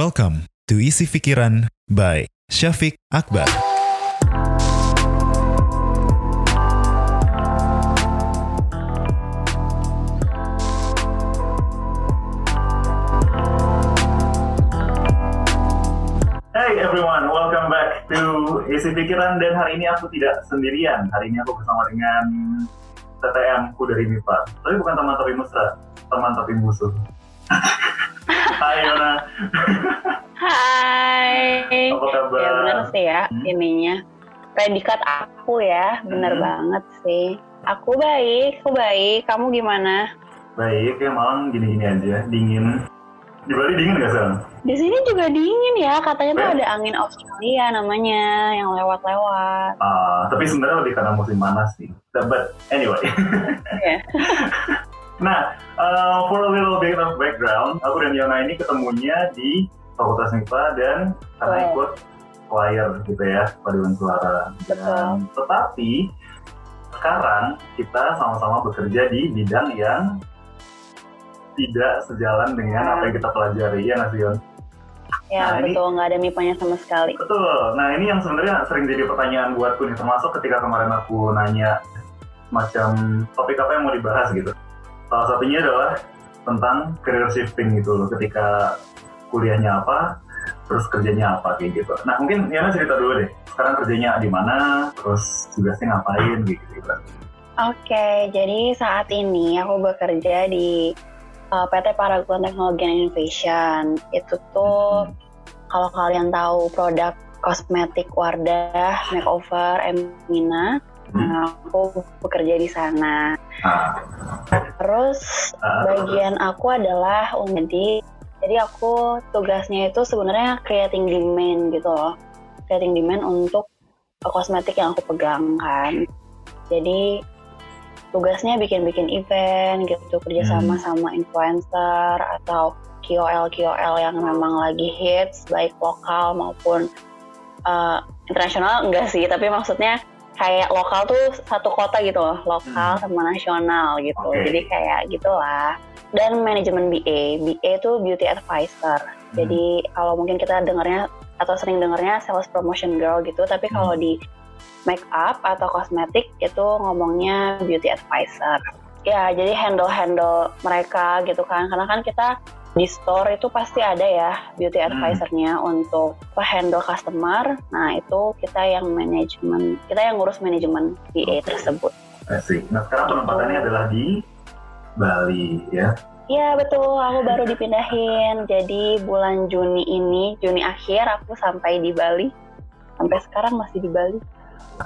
Welcome to Isi Pikiran by Syafiq Akbar. Hey everyone, welcome back to Isi Pikiran dan hari ini aku tidak sendirian. Hari ini aku bersama dengan TTM ku dari MIPA. Tapi bukan teman tapi mesra, teman tapi musuh. Hai Yona, Hai. apa kabar? Ya bener sih ya Hmm. ininya. Predikat aku ya, bener Hmm. banget sih. Aku baik, aku baik. Kamu gimana? Baik, ya malam gini-gini aja, dingin. Di Bali dingin gak sekarang? Di sini juga dingin ya, katanya tuh Eh. ada angin Australia namanya yang lewat-lewat. Ah, tapi sebenarnya lebih karena musim panas sih. But anyway. Iya. Nah, uh, for a little bit of background, aku dan Yona ini ketemunya di Fakultas MIPA dan karena Betul. ikut choir gitu ya, paduan suara. Dan, tetapi sekarang kita sama-sama bekerja di bidang yang tidak sejalan dengan apa yang kita pelajari, ya nggak sih, Yon? Ya Nah, betul, nggak ada mipanya sama sekali. Betul. Nah ini yang sebenarnya sering jadi pertanyaan buatku nih, termasuk ketika kemarin aku nanya macam topik apa yang mau dibahas gitu. Salah satunya adalah tentang career shifting gitu loh, ketika kuliahnya apa, terus kerjanya apa kayak gitu. Nah mungkin Yana cerita dulu deh, sekarang kerjanya di mana, terus tugasnya ngapain gitu. gitu. Oke, jadi saat ini aku bekerja di uh, PT Paragon Technology and Innovation. Itu tuh kalau kalian tahu produk kosmetik Wardah, Makeover, Emina, nah, aku bekerja di sana. Terus ah, bagian aku adalah jadi jadi aku tugasnya itu sebenarnya creating demand gitu loh. Creating demand untuk kosmetik yang aku pegang kan. Jadi tugasnya bikin-bikin event gitu kerjasama sama influencer atau KOL KOL yang memang lagi hits baik lokal maupun uh, internasional enggak sih tapi maksudnya kayak lokal tuh satu kota gitu loh lokal Hmm. sama nasional gitu Oke. jadi kayak gitulah dan manajemen BA BA itu beauty advisor Hmm. jadi kalau mungkin kita dengarnya atau sering dengarnya sales promotion girl gitu tapi Hmm. kalau di make up atau kosmetik itu ngomongnya beauty advisor. Ya, jadi handle-handle mereka gitu kan. Karena kan kita di store itu pasti ada ya beauty Hmm. advisornya untuk apa, handle customer. Nah, itu kita yang manajemen, kita yang ngurus manajemen BA Oke. tersebut. asik. Nah sekarang penempatannya adalah di Bali ya. Iya betul, aku baru dipindahin. Jadi bulan Juni ini, Juni akhir aku sampai di Bali. Sampai sekarang masih di Bali.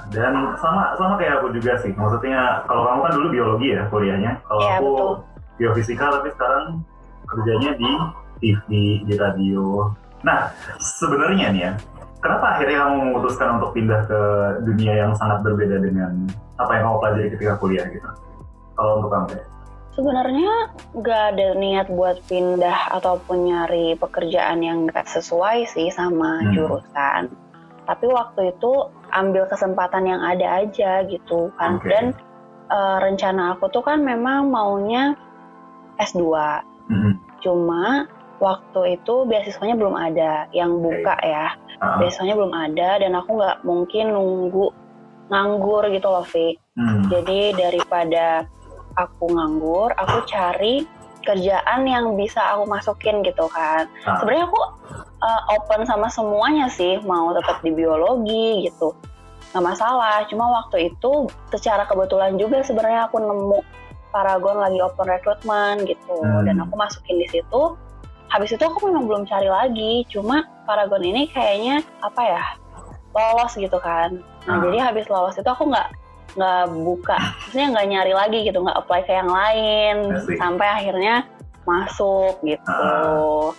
Dan sama sama kayak aku juga sih. Maksudnya kalau kamu kan dulu biologi ya kuliahnya. Kalau Iya, aku betul. biofisika tapi sekarang kerjanya di TV, di radio. Nah, sebenarnya nih ya, kenapa akhirnya kamu memutuskan untuk pindah ke dunia yang sangat berbeda dengan apa yang kamu pelajari ketika kuliah gitu? Kalau untuk kamu ya? Sebenarnya nggak ada niat buat pindah ataupun nyari pekerjaan yang nggak sesuai sih sama Hmm. jurusan. Tapi waktu itu ambil kesempatan yang ada aja gitu kan. Oke. Dan eh, rencana aku tuh kan memang maunya S2. Mhm. Cuma waktu itu beasiswanya belum ada yang buka ya. Ah, Beasiswanya belum ada dan aku nggak mungkin nunggu nganggur gitu loh, Vi. hmm. Jadi daripada aku nganggur, aku cari kerjaan yang bisa aku masukin gitu kan. Ah. Sebenarnya aku uh, open sama semuanya sih, mau tetap di biologi gitu. Nggak masalah, cuma waktu itu secara kebetulan juga sebenarnya aku nemu Paragon lagi open recruitment gitu Hmm. dan aku masukin di situ. Habis itu aku memang belum cari lagi, cuma Paragon ini kayaknya apa ya lolos gitu kan. Nah Ah. jadi habis lolos itu aku nggak nggak buka, maksudnya nggak nyari lagi gitu, nggak apply ke yang lain Asik. sampai akhirnya masuk gitu. Ah.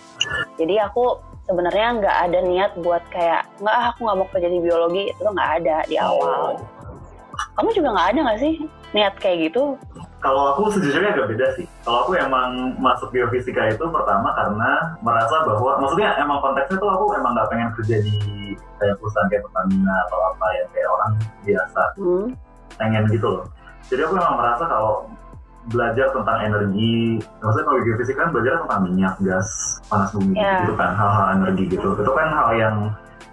Jadi aku sebenarnya nggak ada niat buat kayak nggak aku nggak mau kerja di biologi itu nggak ada di awal. Kamu juga nggak ada nggak sih niat kayak gitu? Kalau aku sejujurnya agak beda sih. Kalau aku emang masuk biofisika itu pertama karena merasa bahwa, maksudnya emang konteksnya tuh aku emang nggak pengen kerja di kayak perusahaan kayak Pertamina atau apa ya kayak orang biasa Hmm. pengen gitu loh. Jadi aku emang merasa kalau belajar tentang energi. Maksudnya kalau geofisika kan belajar tentang minyak, gas, panas bumi Ya. gitu kan, hal-hal energi gitu. Itu kan hal yang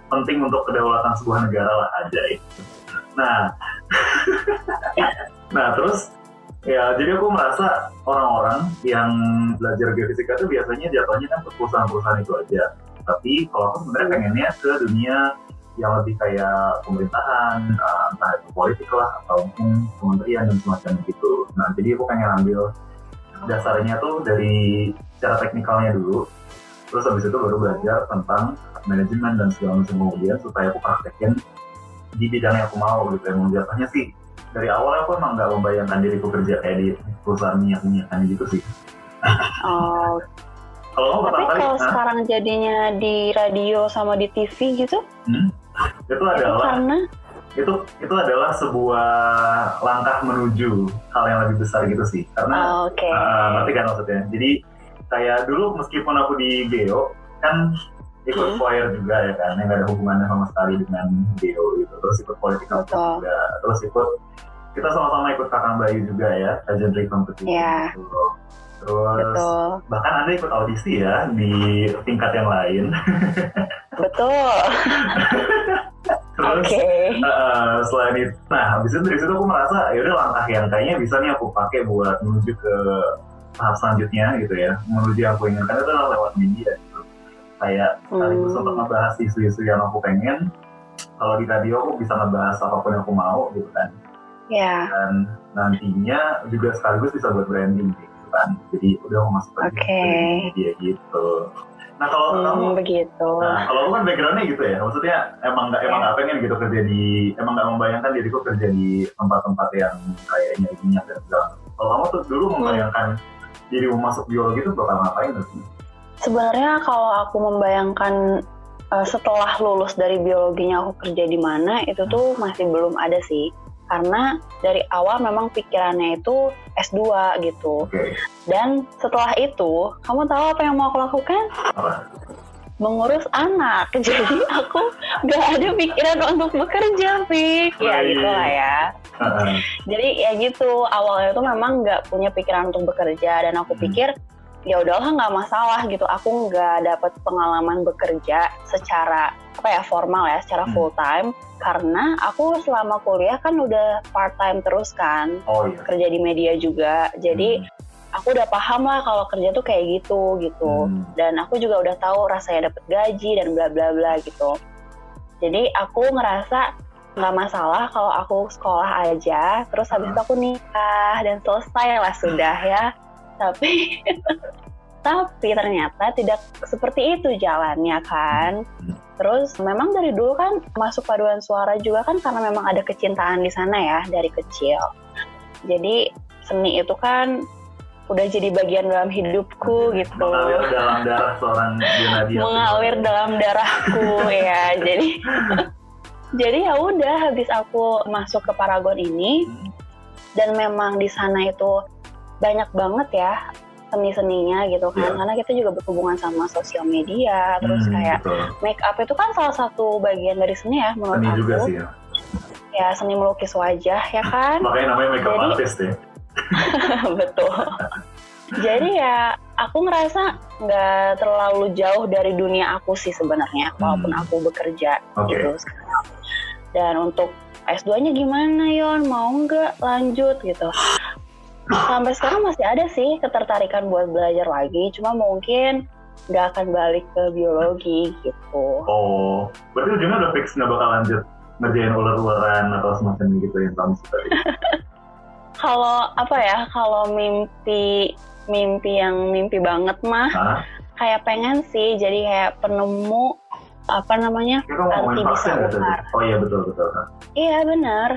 penting untuk kedaulatan sebuah negara lah aja. Nah, nah terus ya jadi aku merasa orang-orang yang belajar geofisika itu biasanya jatuhnya kan ke perusahaan-perusahaan itu aja. Tapi kalau aku sebenarnya pengennya ke dunia yang lebih kayak pemerintahan, uh, entah itu politik lah atau mungkin kementerian dan semacam gitu. Nah jadi aku pengen ambil dasarnya tuh dari cara teknikalnya dulu, terus habis itu baru belajar tentang manajemen dan segala macam kemudian supaya aku praktekin di bidang yang aku mau gitu. Emang jatuhnya sih dari awal aku emang nggak membayangkan diriku kerja kayak di perusahaan minyak minyakan gitu sih. Oh, Kalau tapi kalau hah? sekarang jadinya di radio sama di TV gitu, itu itu adalah karena itu itu adalah sebuah langkah menuju hal yang lebih besar gitu sih karena oh, oke. uh, ngerti kan maksudnya jadi kayak dulu meskipun aku di Geo kan ikut Hmm. choir juga ya kan yang gak ada hubungannya sama sekali dengan Geo gitu terus ikut political. Force juga terus ikut kita sama-sama ikut kakang Bayu juga ya pageantry competition Iya. gitu. terus Betul, bahkan anda ikut audisi ya di tingkat yang lain betul. terus Oke. Uh, selain itu, nah habis itu dari situ aku merasa ya udah langkah yang kayaknya bisa nih aku pakai buat menuju ke tahap selanjutnya gitu ya, menuju yang aku inginkan itu adalah lewat media gitu. Kayak sekaligus Hmm. untuk ngebahas isu-isu yang aku pengen. Kalau di radio aku bisa ngebahas apa pun yang aku mau gitu kan. Ya, Dan nantinya juga sekaligus bisa buat branding gitu kan. Jadi udah mau masuk ke media gitu. Nah kalau kamu hmm, begitu. Nah, kalau aku kan backgroundnya gitu ya, maksudnya emang nggak emang Ya. nggak pengen gitu kerja di, emang nggak membayangkan diriku kerja di tempat-tempat yang kayak nyari minyak dan segala. Kalau kamu tuh dulu Hmm. membayangkan dirimu masuk biologi itu bakal ngapain tuh? Sebenarnya kalau aku membayangkan uh, setelah lulus dari biologinya aku kerja di mana, itu tuh masih belum ada sih. Karena dari awal memang pikirannya itu S2 gitu. Dan setelah itu, kamu tahu apa yang mau aku lakukan? apa? Mengurus anak. Jadi aku gak ada pikiran untuk bekerja, Fik. Ya gitu lah ya. Jadi ya gitu, awalnya tuh memang nggak punya pikiran untuk bekerja dan aku Hmm. Ya udahlah nggak masalah gitu. Aku nggak dapat pengalaman bekerja secara apa ya formal ya, secara Hmm. full time karena aku selama kuliah kan udah part time terus kan Oh iya. kerja di media juga. Jadi aku udah paham lah kalau kerja tuh kayak gitu gitu. Hmm. Dan aku juga udah tahu rasanya dapat gaji dan bla bla bla gitu. Jadi aku ngerasa nggak masalah kalau aku sekolah aja, terus habis itu aku nikah dan selesai lah sudah ya. Tapi tapi ternyata tidak seperti itu jalannya kan. Terus memang dari dulu kan masuk paduan suara juga kan karena memang ada kecintaan di sana ya dari kecil. Jadi seni itu kan udah jadi bagian dalam hidupku gitu. Mengalir dalam darah seorang Junadi. Mengalir dalam darahku ya. Jadi jadi ya udah habis aku masuk ke Paragon ini Hmm. dan memang di sana itu banyak banget ya seni-seninya gitu kan Iya. karena kita juga berhubungan sama sosial media terus Hmm, kayak betul. make up itu kan salah satu bagian dari seni ya menurut Seni aku juga sih ya. ya seni melukis wajah ya kan Makanya namanya makeup Jadi- artist ya. betul jadi ya aku ngerasa nggak terlalu jauh dari dunia aku sih sebenarnya walaupun Hmm. aku bekerja Oke. gitu sekarang dan untuk S2-nya gimana Yon mau nggak lanjut gitu sampai sekarang masih ada sih ketertarikan buat belajar lagi cuma mungkin nggak akan balik ke biologi gitu Oh, berarti ujungnya udah fix nggak bakal lanjut ngerjain ular-ularan atau semacam gitu yang kamu suka. kalau apa ya kalau mimpi mimpi yang mimpi banget mah Hah? kayak pengen sih jadi kayak penemu apa namanya Kita anti bisa vaksin ular Oh iya betul betul. iya benar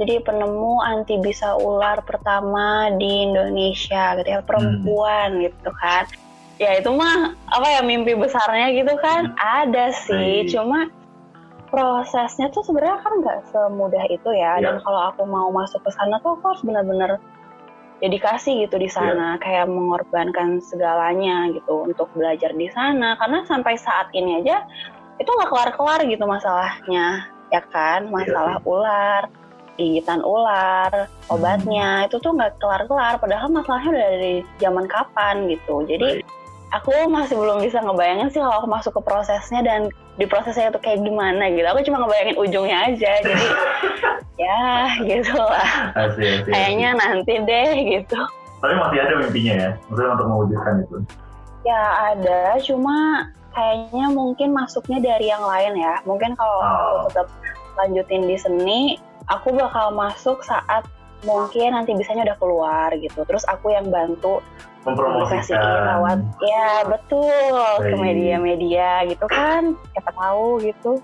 jadi penemu anti bisa ular pertama di Indonesia gitu ya perempuan gitu kan. Ya itu mah apa ya mimpi besarnya gitu kan? Ada sih Baik. cuma prosesnya tuh sebenarnya kan nggak semudah itu ya. Iya. dan kalau aku mau masuk ke sana tuh aku harus benar-benar dedikasi gitu di sana. Kayak mengorbankan segalanya gitu untuk belajar di sana. Karena sampai saat ini aja itu nggak kelar-kelar gitu masalahnya ya kan? Masalah ular gigitan ular, obatnya itu tuh nggak kelar-kelar. Padahal masalahnya udah dari zaman kapan gitu. Jadi Baik. aku masih belum bisa ngebayangin sih kalau aku masuk ke prosesnya dan di prosesnya itu kayak gimana gitu. Aku cuma ngebayangin ujungnya aja. Jadi ya gitu lah. Asik, asik, asik. Kayaknya nanti deh gitu. Tapi masih ada mimpinya ya, maksudnya untuk mewujudkan itu. Ya ada, cuma kayaknya mungkin masuknya dari yang lain ya. Mungkin kalau Oh. aku tetap lanjutin di seni, aku bakal masuk saat mungkin nanti bisanya udah keluar gitu. Terus aku yang bantu profesiin lewat, Mempromosikan. ya betul ke Baik. media-media gitu kan. Siapa tahu gitu.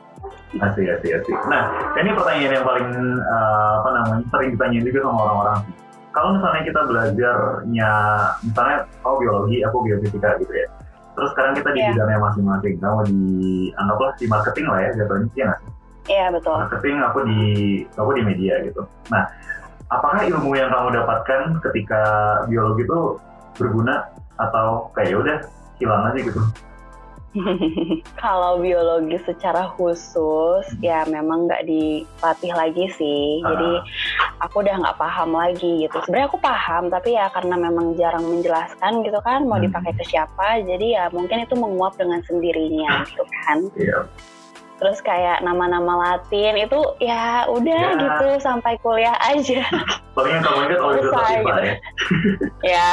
Asik, asik, asik. Nah, ini pertanyaan yang paling eh, apa namanya sering ditanya juga sama orang-orang. Kalau misalnya kita belajarnya, misalnya oh biologi, aku biofisika gitu ya. Terus sekarang kita di Iya. bidangnya masing-masing. Kamu di anggaplah di marketing lah ya jatuhnya sih nggak sih? Iya betul. Marketing aku di aku di media gitu. Nah, apakah ilmu yang kamu dapatkan ketika biologi itu berguna atau kayak ya udah hilang aja gitu? Kalau biologi secara khusus ya memang nggak dilatih lagi sih. Jadi aku udah nggak paham lagi gitu. Sebenarnya aku paham tapi ya karena memang jarang menjelaskan gitu kan mau Hmm. dipakai ke siapa. Jadi ya mungkin itu menguap dengan sendirinya gitu kan. Iya. Terus kayak nama-nama Latin itu ya udah Ya. gitu sampai kuliah aja. Paling yang kamu ingat oleh Dr. gitu. ya. ya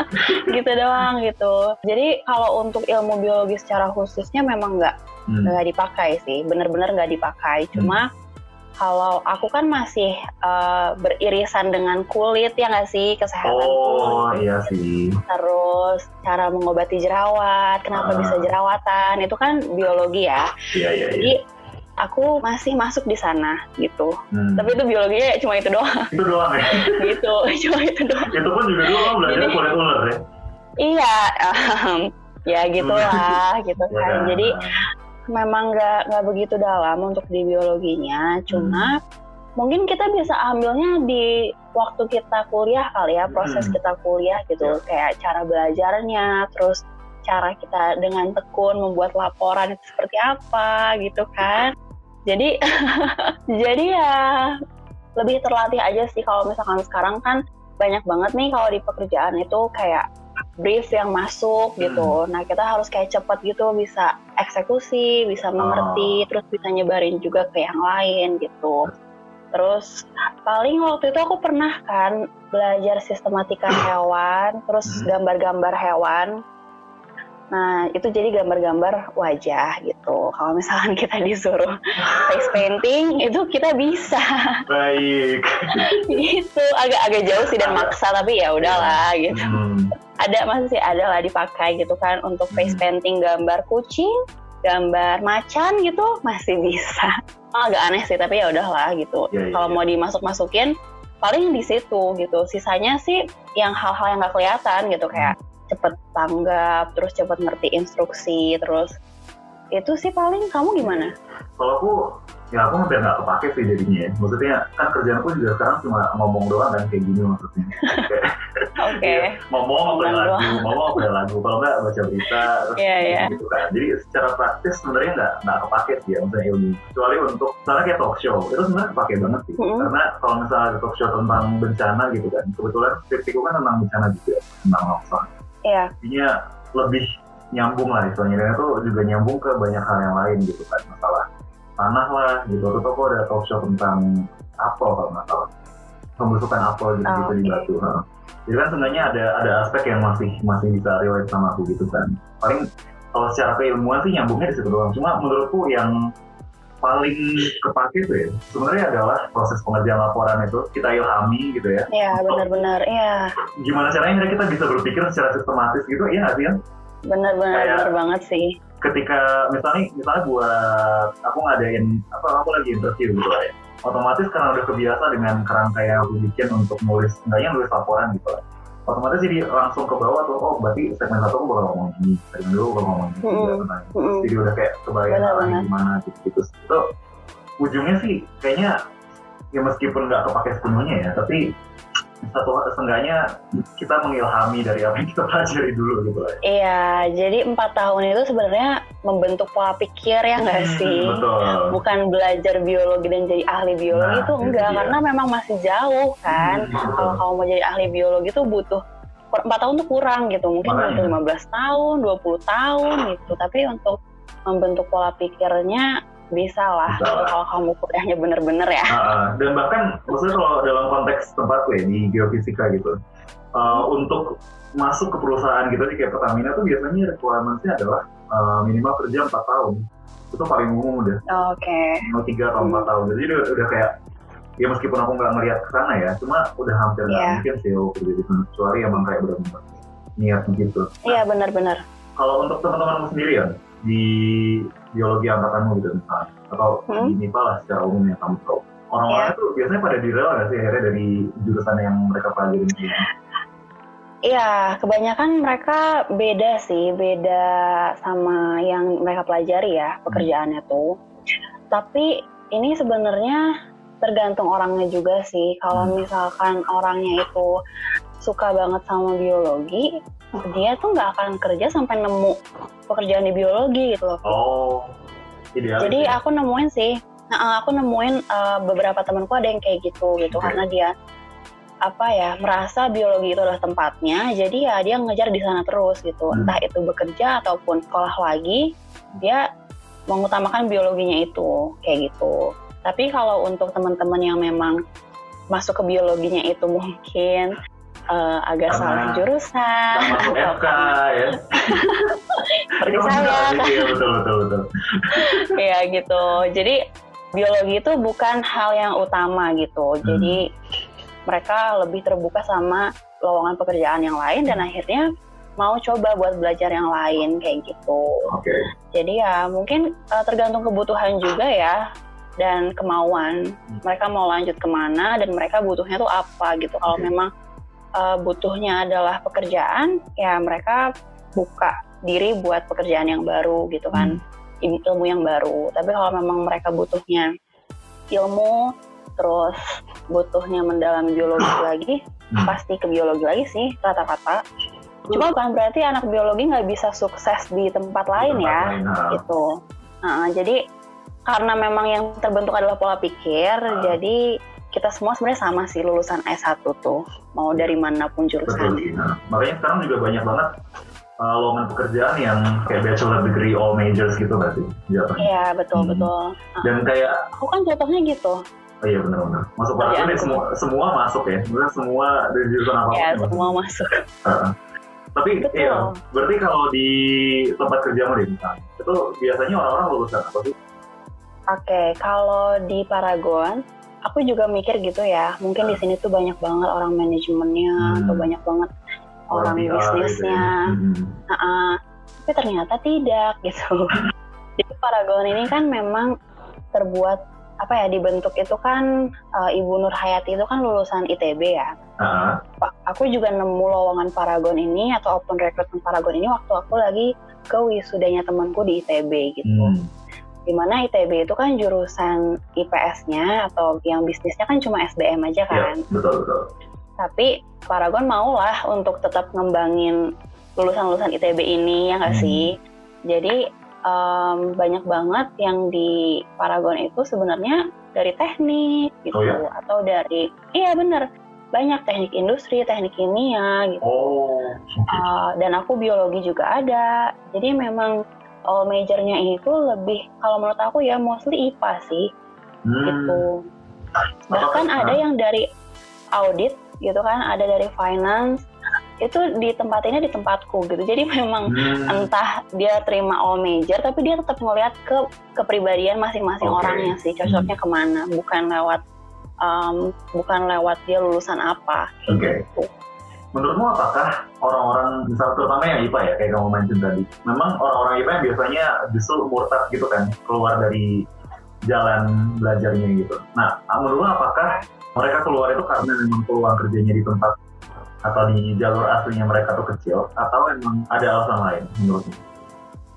gitu doang gitu. Jadi kalau untuk ilmu biologi secara khususnya memang nggak Hmm. nggak dipakai sih, bener-bener nggak dipakai. Cuma kalau aku kan masih eh, beririsan dengan kulit ya nggak sih kesehatan Oh kulit, iya sih. terus cara mengobati jerawat, kenapa Ah. bisa jerawatan itu kan biologi ya. Iya iya iya. Jadi aku masih masuk di sana gitu. Hmm. Tapi itu biologinya cuma itu doang itu doang ya. gitu, cuma itu doang. itu pun juga dulu kamu belajar Jadi- kulit ular ya. Iya, em, ya gitulah gitu Ya. kan. Jadi memang nggak nggak begitu dalam untuk di biologinya. Cuma mungkin kita bisa ambilnya di waktu kita kuliah kali ya proses Hmm. kita kuliah gitu. Kayak cara belajarnya terus cara kita dengan tekun membuat laporan itu seperti apa gitu kan. Jadi jadi ya lebih terlatih aja sih kalau misalkan sekarang kan banyak banget nih kalau di pekerjaan itu kayak brief yang masuk gitu. Nah kita harus kayak cepet gitu bisa eksekusi, bisa mengerti, terus bisa nyebarin juga ke yang lain gitu. Terus paling waktu itu aku pernah kan belajar sistematika hewan, terus Hmm. gambar-gambar hewan. Nah itu jadi gambar-gambar wajah gitu. Kalau misalkan kita disuruh face painting itu kita bisa Baik. gitu. Agak-agak jauh sih dan maksa tapi ya udahlah gitu Hmm. ada masih ada lah dipakai gitu kan untuk face Hmm. painting gambar kucing, gambar macan gitu masih bisa. Oh, agak aneh sih tapi ya udahlah gitu. Iya, iya, Kalau iya. mau dimasuk-masukin paling di situ gitu. Sisanya sih yang hal-hal yang nggak kelihatan gitu kayak cepet tanggap, terus cepet ngerti instruksi, terus itu sih paling kamu gimana? Kalau aku ya aku hampir nggak kepake sih jadinya ya. Maksudnya kan kerjaanku juga sekarang cuma ngomong doang kan kayak gini maksudnya. Oke. iya, ngomong apa lagu, ngomong apa lagu. Kalau nggak baca berita, terus Iya, iya. gitu kan. Jadi secara praktis sebenarnya nggak nggak kepake sih ya maksudnya ilmu. Kecuali untuk misalnya kayak talk show itu sebenarnya kepake banget sih. Mm-mm. Karena kalau misalnya talk show tentang bencana gitu kan, kebetulan skripsiku kan tentang bencana juga tentang longsor. Iya. Intinya lebih nyambung lah istilahnya dan itu juga nyambung ke banyak hal yang lain gitu kan masalah tanah lah gitu atau toko ada talk show tentang apel kalau nggak salah pembusukan apel gitu, gitu di oke. batu ha. jadi kan sebenarnya ada ada aspek yang masih masih bisa relate sama aku gitu kan paling kalau secara keilmuan sih nyambungnya di situ doang cuma menurutku yang paling kepake tuh ya sebenarnya adalah proses pengerjaan laporan itu kita ilhami gitu ya Iya, benar-benar. Iya. gimana caranya kita bisa berpikir secara sistematis gitu iya nggak sih kan Benar-benar benar banget sih. ketika misalnya misalnya buat aku ngadain apa aku lagi interview gitu lah ya otomatis karena udah kebiasa dengan kerangka yang aku bikin untuk nulis enggaknya nulis laporan gitu lah otomatis jadi langsung ke bawah tuh oh berarti segmen satu aku bakal ngomong ini segmen dua bakal ngomong ini ini. Mm-mm. jadi udah kayak kebayang arahnya gimana gitu gitu itu ujungnya sih kayaknya ya meskipun nggak kepake sepenuhnya ya tapi satu seenggaknya kita mengilhami dari apa yang kita pelajari dulu gitu lah. Iya, jadi empat tahun itu sebenarnya membentuk pola pikir ya nggak Hmm, sih? Betul. Bukan belajar biologi dan jadi ahli biologi Nah, itu enggak, dia. karena memang masih jauh kan. Hmm. Kalau kamu mau jadi ahli biologi itu butuh empat tahun tuh kurang gitu, mungkin Makanya. butuh 15 tahun, 20 tahun gitu. Tapi untuk membentuk pola pikirnya bisa lah, Bisa lah. kalau kamu kuliahnya bener-bener ya. Ah. dan bahkan maksudnya kalau dalam konteks tempatku ya di geofisika gitu, uh, untuk masuk ke perusahaan gitu kayak Pertamina tuh biasanya requirement-nya adalah uh, minimal kerja 4 tahun. Itu paling umum udah, Oke. minimal 3 atau 4 tahun. Jadi udah, udah kayak ya meskipun aku nggak ngeliat ke sana ya, cuma udah hampir nggak Iya. mungkin sih aku kerja di sana kecuali emang kayak benar-benar niat gitu. Iya benar-benar. Kalau untuk teman-temanmu sendiri ya di biologi angkatanmu gitu misalnya atau Hmm. di MIPA lah secara umum yang kamu tahu orang-orangnya tuh biasanya pada direl nggak sih akhirnya dari jurusan yang mereka pelajari ini Iya, kebanyakan mereka beda sih, beda sama yang mereka pelajari ya pekerjaannya tuh. Tapi ini sebenarnya tergantung orangnya juga sih. Kalau Hmm. misalkan orangnya itu suka banget sama biologi, dia tuh nggak akan kerja sampai nemu pekerjaan di biologi gitu loh. oh idealis Jadi ya? aku nemuin sih, nah, aku nemuin uh, beberapa temanku ada yang kayak gitu gitu Oke. karena dia apa ya merasa biologi itu adalah tempatnya, jadi ya dia ngejar di sana terus gitu, Hmm. entah itu bekerja ataupun sekolah lagi, dia mengutamakan biologinya itu kayak gitu. Tapi kalau untuk teman-teman yang memang masuk ke biologinya itu mungkin uh, agak Karena salah jurusan sama atau FK ya seperti saya iya betul betul betul Iya gitu. Jadi biologi itu bukan hal yang utama gitu. Hmm. Jadi mereka lebih terbuka sama lowongan pekerjaan yang lain dan akhirnya mau coba buat belajar yang lain kayak gitu. oke Jadi ya mungkin uh, tergantung kebutuhan juga ya dan kemauan. Hmm. Mereka mau lanjut ke mana dan mereka butuhnya tuh apa gitu. Kalau Oke. memang uh, butuhnya adalah pekerjaan, ya mereka buka diri buat pekerjaan yang baru gitu kan, Hmm. Il- ilmu yang baru. Tapi kalau memang mereka butuhnya ilmu, terus butuhnya mendalami biologi lagi, Hmm. pasti ke biologi lagi sih rata-rata. Cuma bukan berarti anak biologi nggak bisa sukses di tempat lain Tempat ya lain, gitu. Nah, jadi karena memang yang terbentuk adalah pola pikir, Ah. jadi kita semua sebenarnya sama sih lulusan S1 tuh, mau dari mana pun betul jurusan. sih nah, makanya sekarang juga banyak banget uh, lowongan pekerjaan yang kayak bachelor degree all majors gitu nggak sih Iya, betul Hmm. betul. Nah, dan kayak aku kan jatuhnya gitu. Oh iya benar-benar. Masuk para ini semua semua masuk ya. Sebenarnya semua dari jurusan apa Ya, semua masuk. Tapi Betul. iya, berarti kalau di tempat kerjamu deh misalnya, itu biasanya orang-orang lulusan apa sih? Oke, kalau di Paragon, aku juga mikir gitu ya. Mungkin di sini tuh banyak banget orang manajemennya Hmm. atau banyak banget orang gitu ya. bisnisnya. Hmm. Nah, tapi ternyata tidak gitu. Jadi Paragon ini kan memang terbuat apa ya dibentuk itu kan eh, Ibu Nur Hayati itu kan lulusan ITB ya. Pak, aku juga nemu lowongan Paragon ini atau open recruitment Paragon ini waktu aku lagi ke wisudanya temanku di ITB gitu. hmm. Di mana ITB itu kan jurusan IPS-nya atau yang bisnisnya kan cuma SBM aja Ya, kan. betul betul. Tapi Paragon mau lah untuk tetap ngembangin lulusan-lulusan ITB ini ya nggak Hmm. sih. Jadi em, banyak banget yang di Paragon itu sebenarnya dari teknik gitu Oh, ya? atau dari iya bener banyak teknik industri, teknik kimia gitu. Oh, oke. Uh, dan aku biologi juga ada. Jadi memang all majornya itu lebih kalau menurut aku ya mostly IPA sih Hmm. gitu. Bahkan Apakah- ada yang dari audit gitu kan, ada dari finance itu di tempat ini di tempatku gitu. Jadi memang Hmm. entah dia terima all major tapi dia tetap ngelihat ke kepribadian masing-masing Oke. orangnya sih cocoknya ke mana bukan lewat um, bukan lewat dia lulusan apa Oke. gitu. Menurutmu apakah orang-orang, misal terutama yang IPA ya, kayak kamu mention tadi, memang orang-orang IPA yang biasanya justru murtad gitu kan, keluar dari jalan belajarnya gitu. Nah, menurutmu apakah mereka keluar itu karena memang peluang kerjanya di tempat atau di jalur aslinya mereka tuh kecil, atau memang ada alasan lain menurutmu?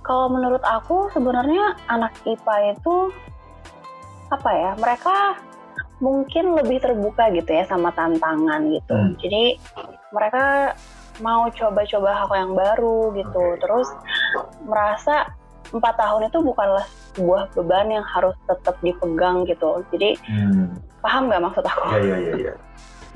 Kalau menurut aku sebenarnya anak IPA itu apa ya? Mereka mungkin lebih terbuka gitu ya sama tantangan gitu. Hmm. Jadi mereka mau coba-coba hal yang baru gitu. Oke. Terus merasa empat tahun itu bukanlah sebuah beban yang harus tetap dipegang gitu. Jadi Hmm. paham nggak maksud aku? Ya ya ya ya.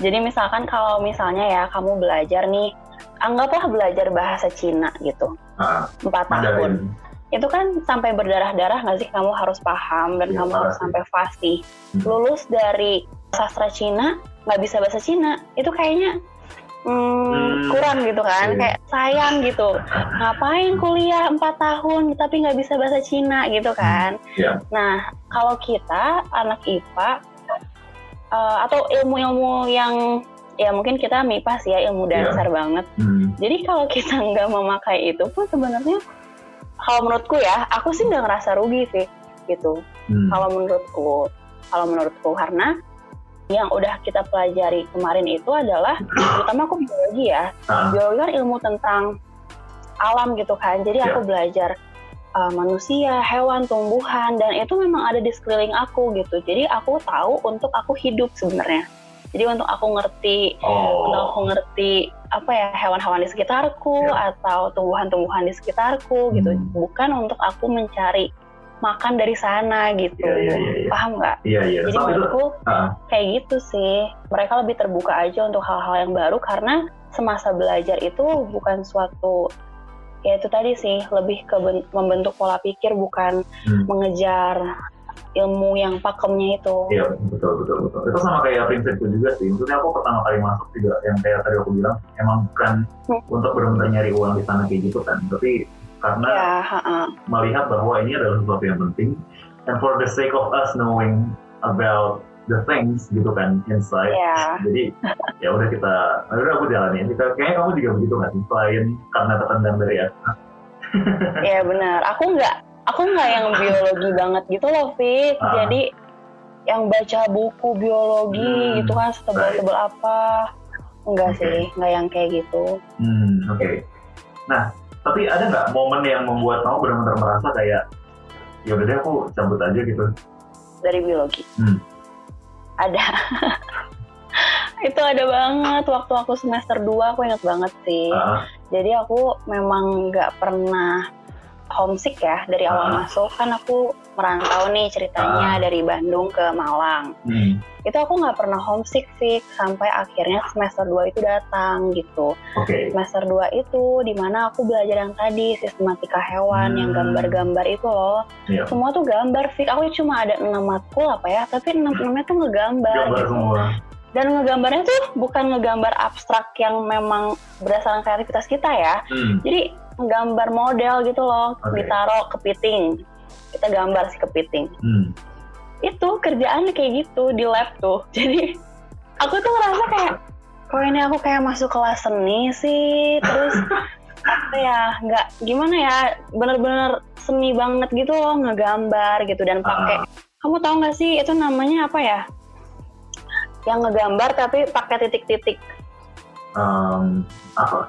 Jadi misalkan kalau misalnya ya kamu belajar nih, anggaplah belajar bahasa Cina gitu, Ah, empat tahun. Itu kan sampai berdarah-darah nggak sih kamu harus paham dan Iya, kamu harus sampai fasih. Hmm. Lulus dari sastra Cina nggak bisa bahasa Cina, itu kayaknya hmm, Hmm, kurang gitu kan, iya. kayak sayang gitu. Ngapain kuliah empat tahun tapi nggak bisa bahasa Cina gitu kan? Iya. Nah kalau kita anak IPA eh, atau ilmu-ilmu yang ya mungkin kita MIPA sih ya ilmu Iya. dasar banget. Hmm. Jadi kalau kita nggak memakai itu pun sebenarnya kalau menurutku ya, aku sih nggak ngerasa rugi sih gitu. Hmm. Kalau menurutku, kalau menurutku karena yang udah kita pelajari kemarin itu adalah terutama aku biologi ya. Ah, Biologi kan ilmu tentang alam gitu kan. Jadi aku Iya. belajar uh, manusia, hewan, tumbuhan dan itu memang ada di sekeliling aku gitu. Jadi aku tahu untuk aku hidup sebenarnya. Jadi untuk aku ngerti untuk Oh. aku ngerti apa ya hewan-hewan di sekitarku Ya. atau tumbuhan-tumbuhan di sekitarku gitu Hmm. bukan untuk aku mencari makan dari sana gitu Iya, iya, iya, iya. paham nggak Iya iya. jadi menurutku ah, kayak gitu sih mereka lebih terbuka aja untuk hal-hal yang baru karena semasa belajar itu bukan suatu ya itu tadi sih lebih ke ben- membentuk pola pikir bukan hmm. mengejar ilmu yang pakemnya itu Iya betul betul betul. Itu sama kayak prinsipku juga sih. Maksudnya aku pertama kali masuk juga yang kayak tadi aku bilang emang bukan Hmm. untuk benar-benar nyari uang di sana kayak gitu kan. Tapi karena ya ha-ha. melihat bahwa ini adalah sesuatu yang penting and for the sake of us knowing about the things gitu kan inside. ya Jadi ya udah kita, ya udah aku jalanin. Kita kayaknya kamu juga begitu kan selain karena tertendang dari ya. ya benar aku nggak aku nggak yang biologi banget gitu loh Fik Ah. jadi yang baca buku biologi Hmm, gitu kan setebal-tebal apa enggak Oke. sih nggak yang kayak gitu Hmm, oke. Nah, tapi ada nggak momen yang membuat kamu benar-benar merasa kayak ya udah deh aku cabut aja gitu. dari biologi Hmm. ada itu ada banget waktu aku semester 2 aku inget banget sih Ah, jadi aku memang nggak pernah homesick ya dari awal Ah. masuk kan aku merantau nih ceritanya Ah. dari Bandung ke Malang hmm, itu aku nggak pernah homesick Fik sampai akhirnya semester 2 itu datang gitu oke. semester 2 itu di mana aku belajar yang tadi sistematika hewan yang Hmm. gambar-gambar itu loh Iya. semua tuh gambar Fik aku cuma ada 6 matkul apa ya tapi 6 enamnya tuh ngegambar Gambar gitu semua. dan ngegambarnya tuh bukan ngegambar abstrak yang memang berdasarkan kreativitas kita ya Hmm, jadi nggambar model gitu loh Oke. ditaruh kepiting kita gambar si kepiting hmm. itu kerjaannya kayak gitu di lab tuh jadi aku tuh ngerasa kayak kok ini aku kayak masuk kelas seni sih terus apa ya nggak gimana ya bener-bener seni banget gitu loh ngegambar gitu dan pakai Ah. kamu tahu nggak sih itu namanya apa ya yang ngegambar tapi pakai titik-titik Um, apa?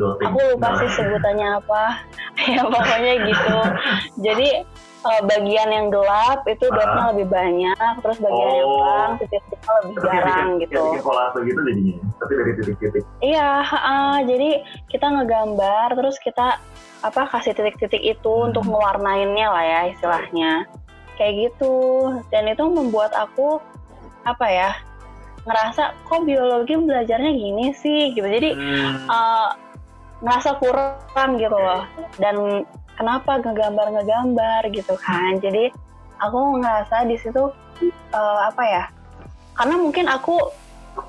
Aku lupa Nah, sih sebutannya apa ya pokoknya gitu jadi eh, bagian yang gelap itu Ah. dotnya lebih banyak terus bagian yang Oh. terang titik-titiknya lebih kayak jarang bikin- gitu bikin kolase gitu jadinya. Tapi dari titik-titik. iya ha-ha. jadi kita ngegambar terus kita apa kasih titik-titik itu Hmm. untuk ngewarnainnya lah ya istilahnya kayak gitu dan itu membuat aku apa ya ngerasa kok biologi belajarnya gini sih gitu jadi Hmm. uh, ngerasa kurang gitu loh dan kenapa ngegambar-ngegambar gitu kan jadi aku ngerasa di situ uh, apa ya karena mungkin aku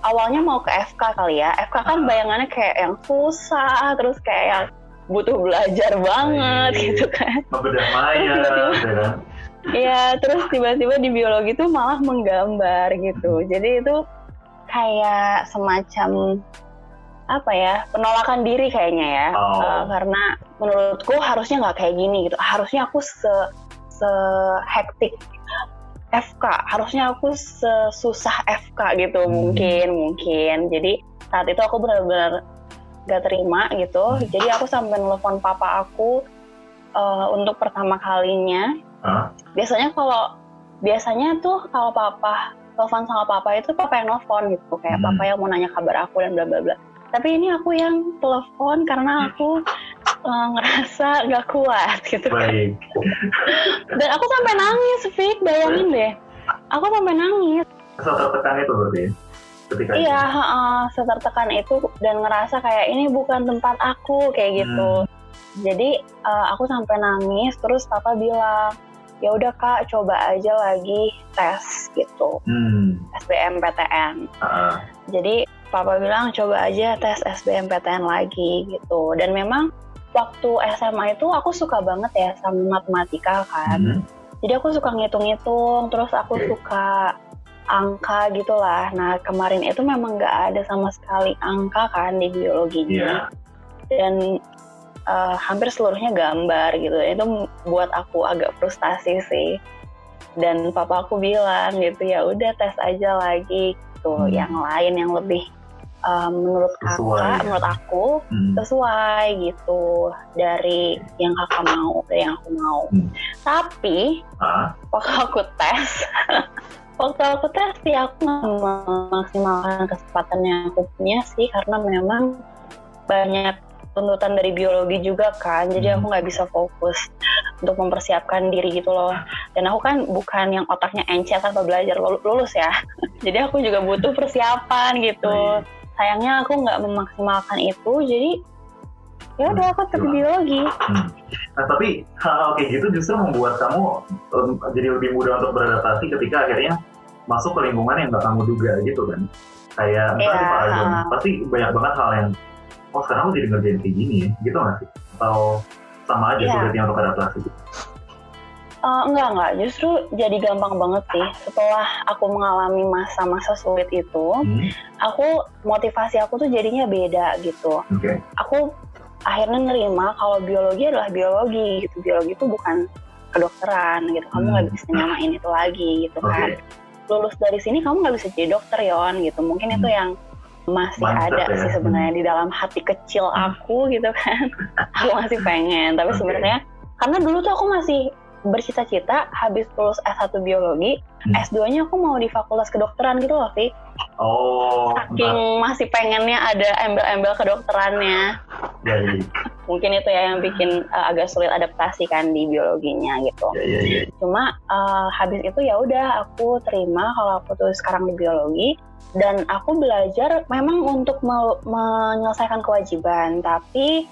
awalnya mau ke FK kali ya FK kan bayangannya kayak yang susah terus kayak yang butuh belajar banget Baik. gitu kan maya, Tiba-tiba. ya kan? Iya, terus tiba-tiba di biologi tuh malah menggambar gitu. Jadi itu kayak semacam apa ya penolakan diri kayaknya ya, Oh. Eh, karena menurutku harusnya nggak kayak gini gitu. Harusnya aku se se hektik FK, harusnya aku sesusah FK gitu Hmm. mungkin mungkin. Jadi saat itu aku benar-benar gak terima gitu. Jadi aku sampai nelfon papa aku eh, untuk pertama kalinya Hah? biasanya kalau biasanya tuh kalau papa telepon sama papa itu papa yang nelfon gitu kayak Hmm. papa yang mau nanya kabar aku dan bla bla bla tapi ini aku yang telepon karena aku eh, ngerasa nggak kuat gitu kan Baik. dan aku sampai nangis Fik bayangin deh aku sampai nangis So tertekan itu berarti ya? itu? iya heeh, setertekan itu dan ngerasa kayak ini bukan tempat aku kayak gitu Hmm. jadi eh, aku sampai nangis terus papa bilang ya udah kak coba aja lagi tes gitu Hmm. SBMPTN Ah, jadi papa bilang coba aja tes SBMPTN lagi gitu. Dan memang waktu SMA itu aku suka banget ya sama matematika kan. Hmm. jadi aku suka ngitung-ngitung terus aku Oke. suka angka gitulah. Nah kemarin itu memang nggak ada sama sekali angka kan di biologinya. Dan eh, hampir seluruhnya gambar gitu. Itu buat aku agak frustasi sih. Dan papa aku bilang gitu ya udah tes aja lagi gitu. Hmm. yang lain yang lebih eh, menurut Sesuai. kakak menurut aku Hmm. sesuai gitu dari yang kakak mau dari yang aku mau Hmm. tapi Ah, waktu aku tes waktu aku tes sih aku memaksimalkan kesempatan yang aku punya sih karena memang banyak tuntutan dari biologi juga kan jadi aku nggak bisa fokus untuk mempersiapkan diri gitu loh dan aku kan bukan yang otaknya encer tanpa belajar lulu- lulus ya jadi aku juga butuh persiapan gitu Baik. Sayangnya aku nggak memaksimalkan itu jadi ya udah aku tetap Gimana? biologi hmm. Nah tapi hal-hal kayak gitu justru membuat kamu jadi lebih mudah untuk beradaptasi ketika akhirnya masuk ke lingkungan yang gak kamu duga gitu kan. Kayak misalnya di Iya. Paragon, pasti banyak banget hal yang oh sekarang aku jadi ngerjain kayak gini ya, gitu gak sih? Atau sama aja Iya. sulitnya untuk adaptasi Eh, enggak enggak justru jadi gampang banget sih setelah aku mengalami masa-masa sulit itu Hmm, aku motivasi aku tuh jadinya beda gitu Oke. aku akhirnya nerima kalau biologi adalah biologi gitu biologi itu bukan kedokteran gitu kamu Hmm. nggak bisa nyamain itu lagi gitu Oke. kan lulus dari sini kamu nggak bisa jadi dokter yon gitu mungkin itu Hmm. yang masih Mindset ada ya. sih sebenarnya di dalam hati kecil aku gitu kan aku masih pengen tapi Oke. sebenarnya karena dulu tuh aku masih bercita-cita habis lulus S1 biologi Hmm. S2-nya aku mau di fakultas kedokteran gitu loh Fik Oh, saking masih pengennya ada embel-embel kedokterannya Jadi, mungkin itu ya yang bikin uh, agak sulit adaptasi kan di biologinya gitu. ya, ya, ya. Cuma uh, habis itu ya udah aku terima kalau aku tuh sekarang di biologi dan aku belajar memang untuk me- menyelesaikan kewajiban tapi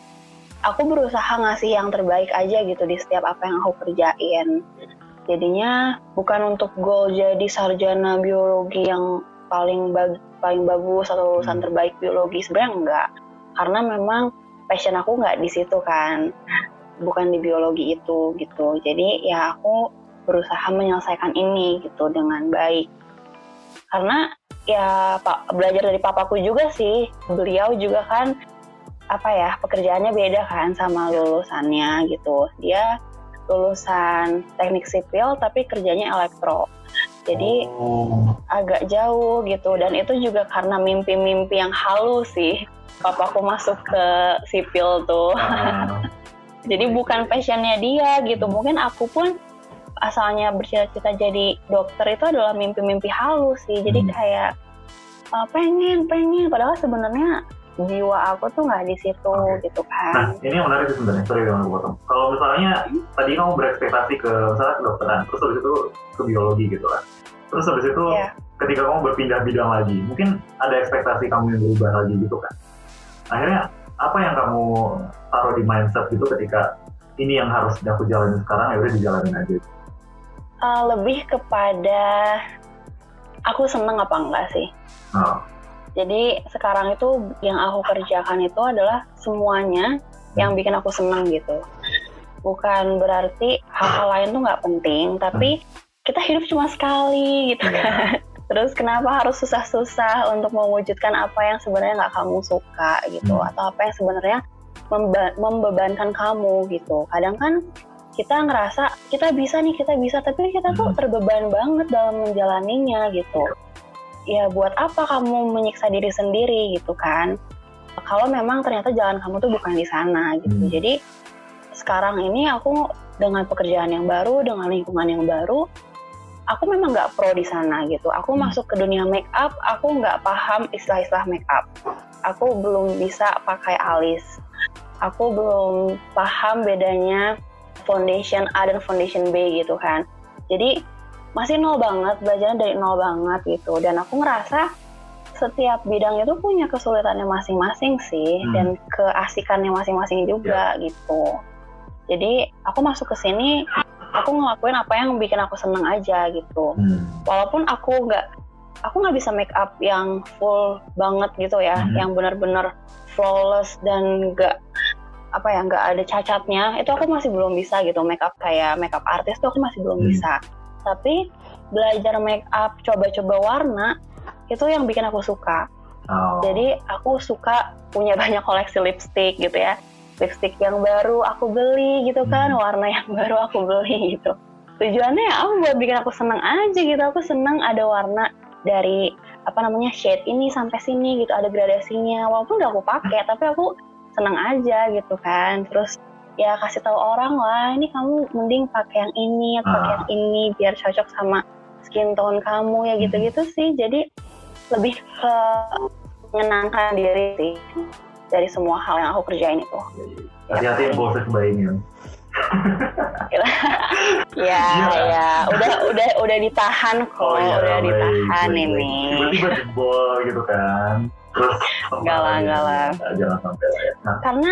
aku berusaha ngasih yang terbaik aja gitu di setiap apa yang aku kerjain. Jadinya bukan untuk goal jadi sarjana biologi yang paling bag- paling bagus atau lulusan Hmm. terbaik biologi sebenarnya enggak. Karena memang passion aku nggak di situ kan. Bukan di biologi itu gitu. Jadi ya aku berusaha menyelesaikan ini gitu dengan baik. Karena ya pak belajar dari papaku juga sih. Beliau juga kan apa ya pekerjaannya beda kan sama lulusannya gitu. Dia lulusan teknik sipil tapi kerjanya elektro. Jadi Oh, agak jauh gitu. Dan itu juga karena mimpi-mimpi yang halus sih. Papaku masuk ke sipil tuh. Ah, jadi bukan passionnya dia gitu. Mungkin aku pun asalnya bercita-cita jadi dokter itu adalah mimpi-mimpi halus sih. Jadi Hmm. kayak "Ah, pengen pengen. Padahal sebenarnya jiwa aku tuh nggak di situ Oke. gitu Nah, kan ini yang menarik sih sebenarnya. Sorry yang aku potong. Kalau misalnya tadi kamu berekspektasi ke misalnya kedokteran, terus habis itu ke biologi gitu kan. Terus habis itu Iya. ketika kamu berpindah bidang lagi, mungkin ada ekspektasi kamu yang berubah lagi gitu kan. Akhirnya apa yang kamu taruh di mindset gitu ketika ini yang harus aku jalanin sekarang ya udah dijalanin aja. Eh, lebih kepada aku seneng apa enggak sih Nah, Jadi sekarang itu yang aku kerjakan itu adalah semuanya yang bikin aku senang gitu. Bukan berarti hal-hal lain tuh nggak penting, tapi kita hidup cuma sekali gitu kan. Terus kenapa harus susah-susah untuk mewujudkan apa yang sebenarnya nggak kamu suka gitu, Hmm. atau apa yang sebenarnya memba- membebankan kamu gitu. Kadang kan kita ngerasa kita bisa nih, kita bisa, tapi kita tuh Hmm. terbeban banget dalam menjalaninya gitu ya buat apa kamu menyiksa diri sendiri gitu kan kalau memang ternyata jalan kamu tuh bukan di sana gitu Hmm. jadi sekarang ini aku dengan pekerjaan yang baru dengan lingkungan yang baru aku memang nggak pro di sana gitu. Aku Hmm. masuk ke dunia make up, aku nggak paham istilah-istilah make up. Aku belum bisa pakai alis. Aku belum paham bedanya foundation A dan foundation B gitu kan. Jadi masih nol banget, belajarnya dari nol banget gitu. Dan aku ngerasa setiap bidang itu punya kesulitannya masing-masing sih Hmm. dan keasikannya masing-masing juga gitu. Jadi aku masuk ke sini, aku ngelakuin apa yang bikin aku seneng aja gitu. Hmm. Walaupun aku nggak, aku nggak bisa make up yang full banget gitu ya, Hmm. yang benar-benar flawless dan nggak apa ya nggak ada cacatnya. Itu aku masih belum bisa gitu make up kayak make up artis tuh aku masih belum Hmm. bisa. Tapi belajar make up, coba-coba warna itu yang bikin aku suka. Oh. Jadi aku suka punya banyak koleksi lipstick gitu ya. Lipstick yang baru aku beli gitu kan, Hmm. warna yang baru aku beli gitu. Tujuannya ya aku buat bikin aku seneng aja gitu. Aku seneng ada warna dari apa namanya shade ini sampai sini gitu, ada gradasinya. Walaupun udah aku pakai, tapi aku seneng aja gitu kan. Terus ya kasih tahu orang lah, ini kamu mending pakai yang ini atau pakai Ah. yang ini biar cocok sama skin tone kamu ya gitu-gitu sih. Jadi lebih ke menyenangkan diri sih dari semua hal yang aku kerjain itu. Hati-hati impulsif buying ya. Ya, Iya. ya, udah udah udah ditahan kok, iya, udah baik, ditahan baik, ini. Tiba-tiba jebol gitu kan. Terus Enggak lah, enggak lah. Nah, Jangan sampai lah ya. Nah, Karena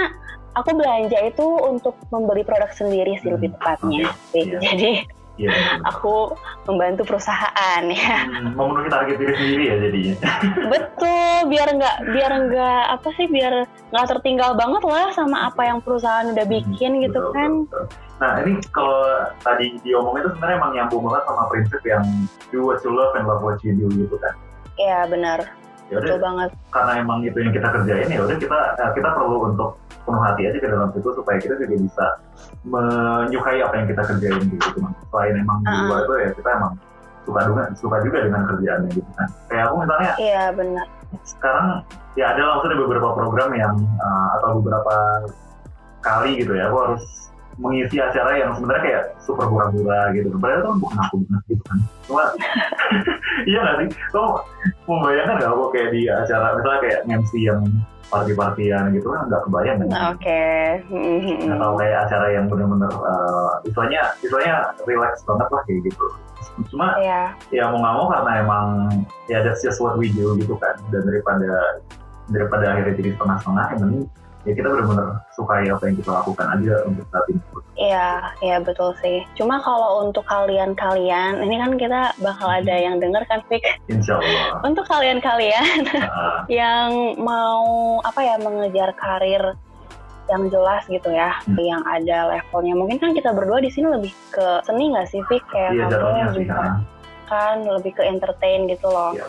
aku belanja itu untuk membeli produk sendiri sih Hmm, lebih tepatnya. oke, sih. iya. Jadi iya. aku membantu perusahaan ya. Hmm, memenuhi target diri sendiri ya jadinya. Betul, biar nggak biar nggak apa sih biar nggak tertinggal banget lah sama apa yang perusahaan udah bikin gitu Betul, kan. betul, betul. Nah ini kalau tadi diomongin itu sebenarnya emang nyambung banget sama prinsip yang do what you love and love what you do gitu kan. Iya benar, Ya betul udah banget. karena emang itu yang kita kerjain ya udah kita eh, kita perlu untuk penuh hati aja ke dalam situ supaya kita juga bisa menyukai apa yang kita kerjain gitu. Selain emang di luar itu ya kita emang suka juga suka juga dengan kerjaannya gitu kan. Kayak aku misalnya Iya benar. sekarang ya ada langsung ada beberapa program yang uh, atau beberapa kali gitu ya aku harus mengisi acara yang sebenarnya kayak super hura-hura gitu padahal kan bukan aku banget gitu kan cuma iya nggak sih lo membayangkan nggak aku kayak di acara misalnya kayak MC yang party-partyan gitu kan nggak kebayang kan Oke. Hmm, hmm, hmm. atau kayak acara yang bener-bener uh, istilahnya istilahnya relax banget lah kayak gitu cuma Iya. ya mau nggak mau karena emang ya that's just what we do gitu kan dan daripada daripada akhirnya jadi setengah-setengah yang penting ya kita benar-benar sukai apa yang kita lakukan aja untuk saat ini Iya, iya betul sih. Cuma kalau untuk kalian-kalian, ini kan kita bakal ada yang denger kan, Fik. insya Allah Untuk kalian-kalian Nah, yang mau apa ya mengejar karir yang jelas gitu ya, Hmm. yang ada levelnya. Mungkin kan kita berdua di sini lebih ke seni nggak sih, Fik? Kayak iya kamu sih juga nah. kan lebih ke entertain gitu loh. Iya.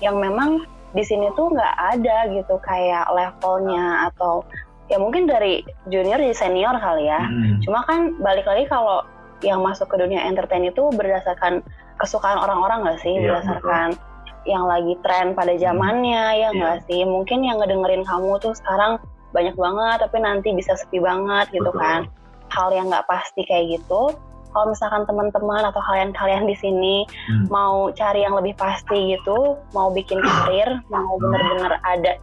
Yang memang di sini tuh nggak ada gitu kayak levelnya atau ya mungkin dari junior jadi senior kali ya. Hmm, Cuma kan balik lagi kalau yang masuk ke dunia entertain itu berdasarkan kesukaan orang-orang nggak sih, Iya, berdasarkan yang lagi tren pada zamannya ya Iya. nggak sih. Mungkin yang ngedengerin kamu tuh sekarang banyak banget, tapi nanti bisa sepi banget gitu Betul. kan. Hal yang nggak pasti kayak gitu. Kalau misalkan teman-teman atau kalian-kalian di sini Hmm. mau cari yang lebih pasti gitu, mau bikin karir, mau bener-bener ada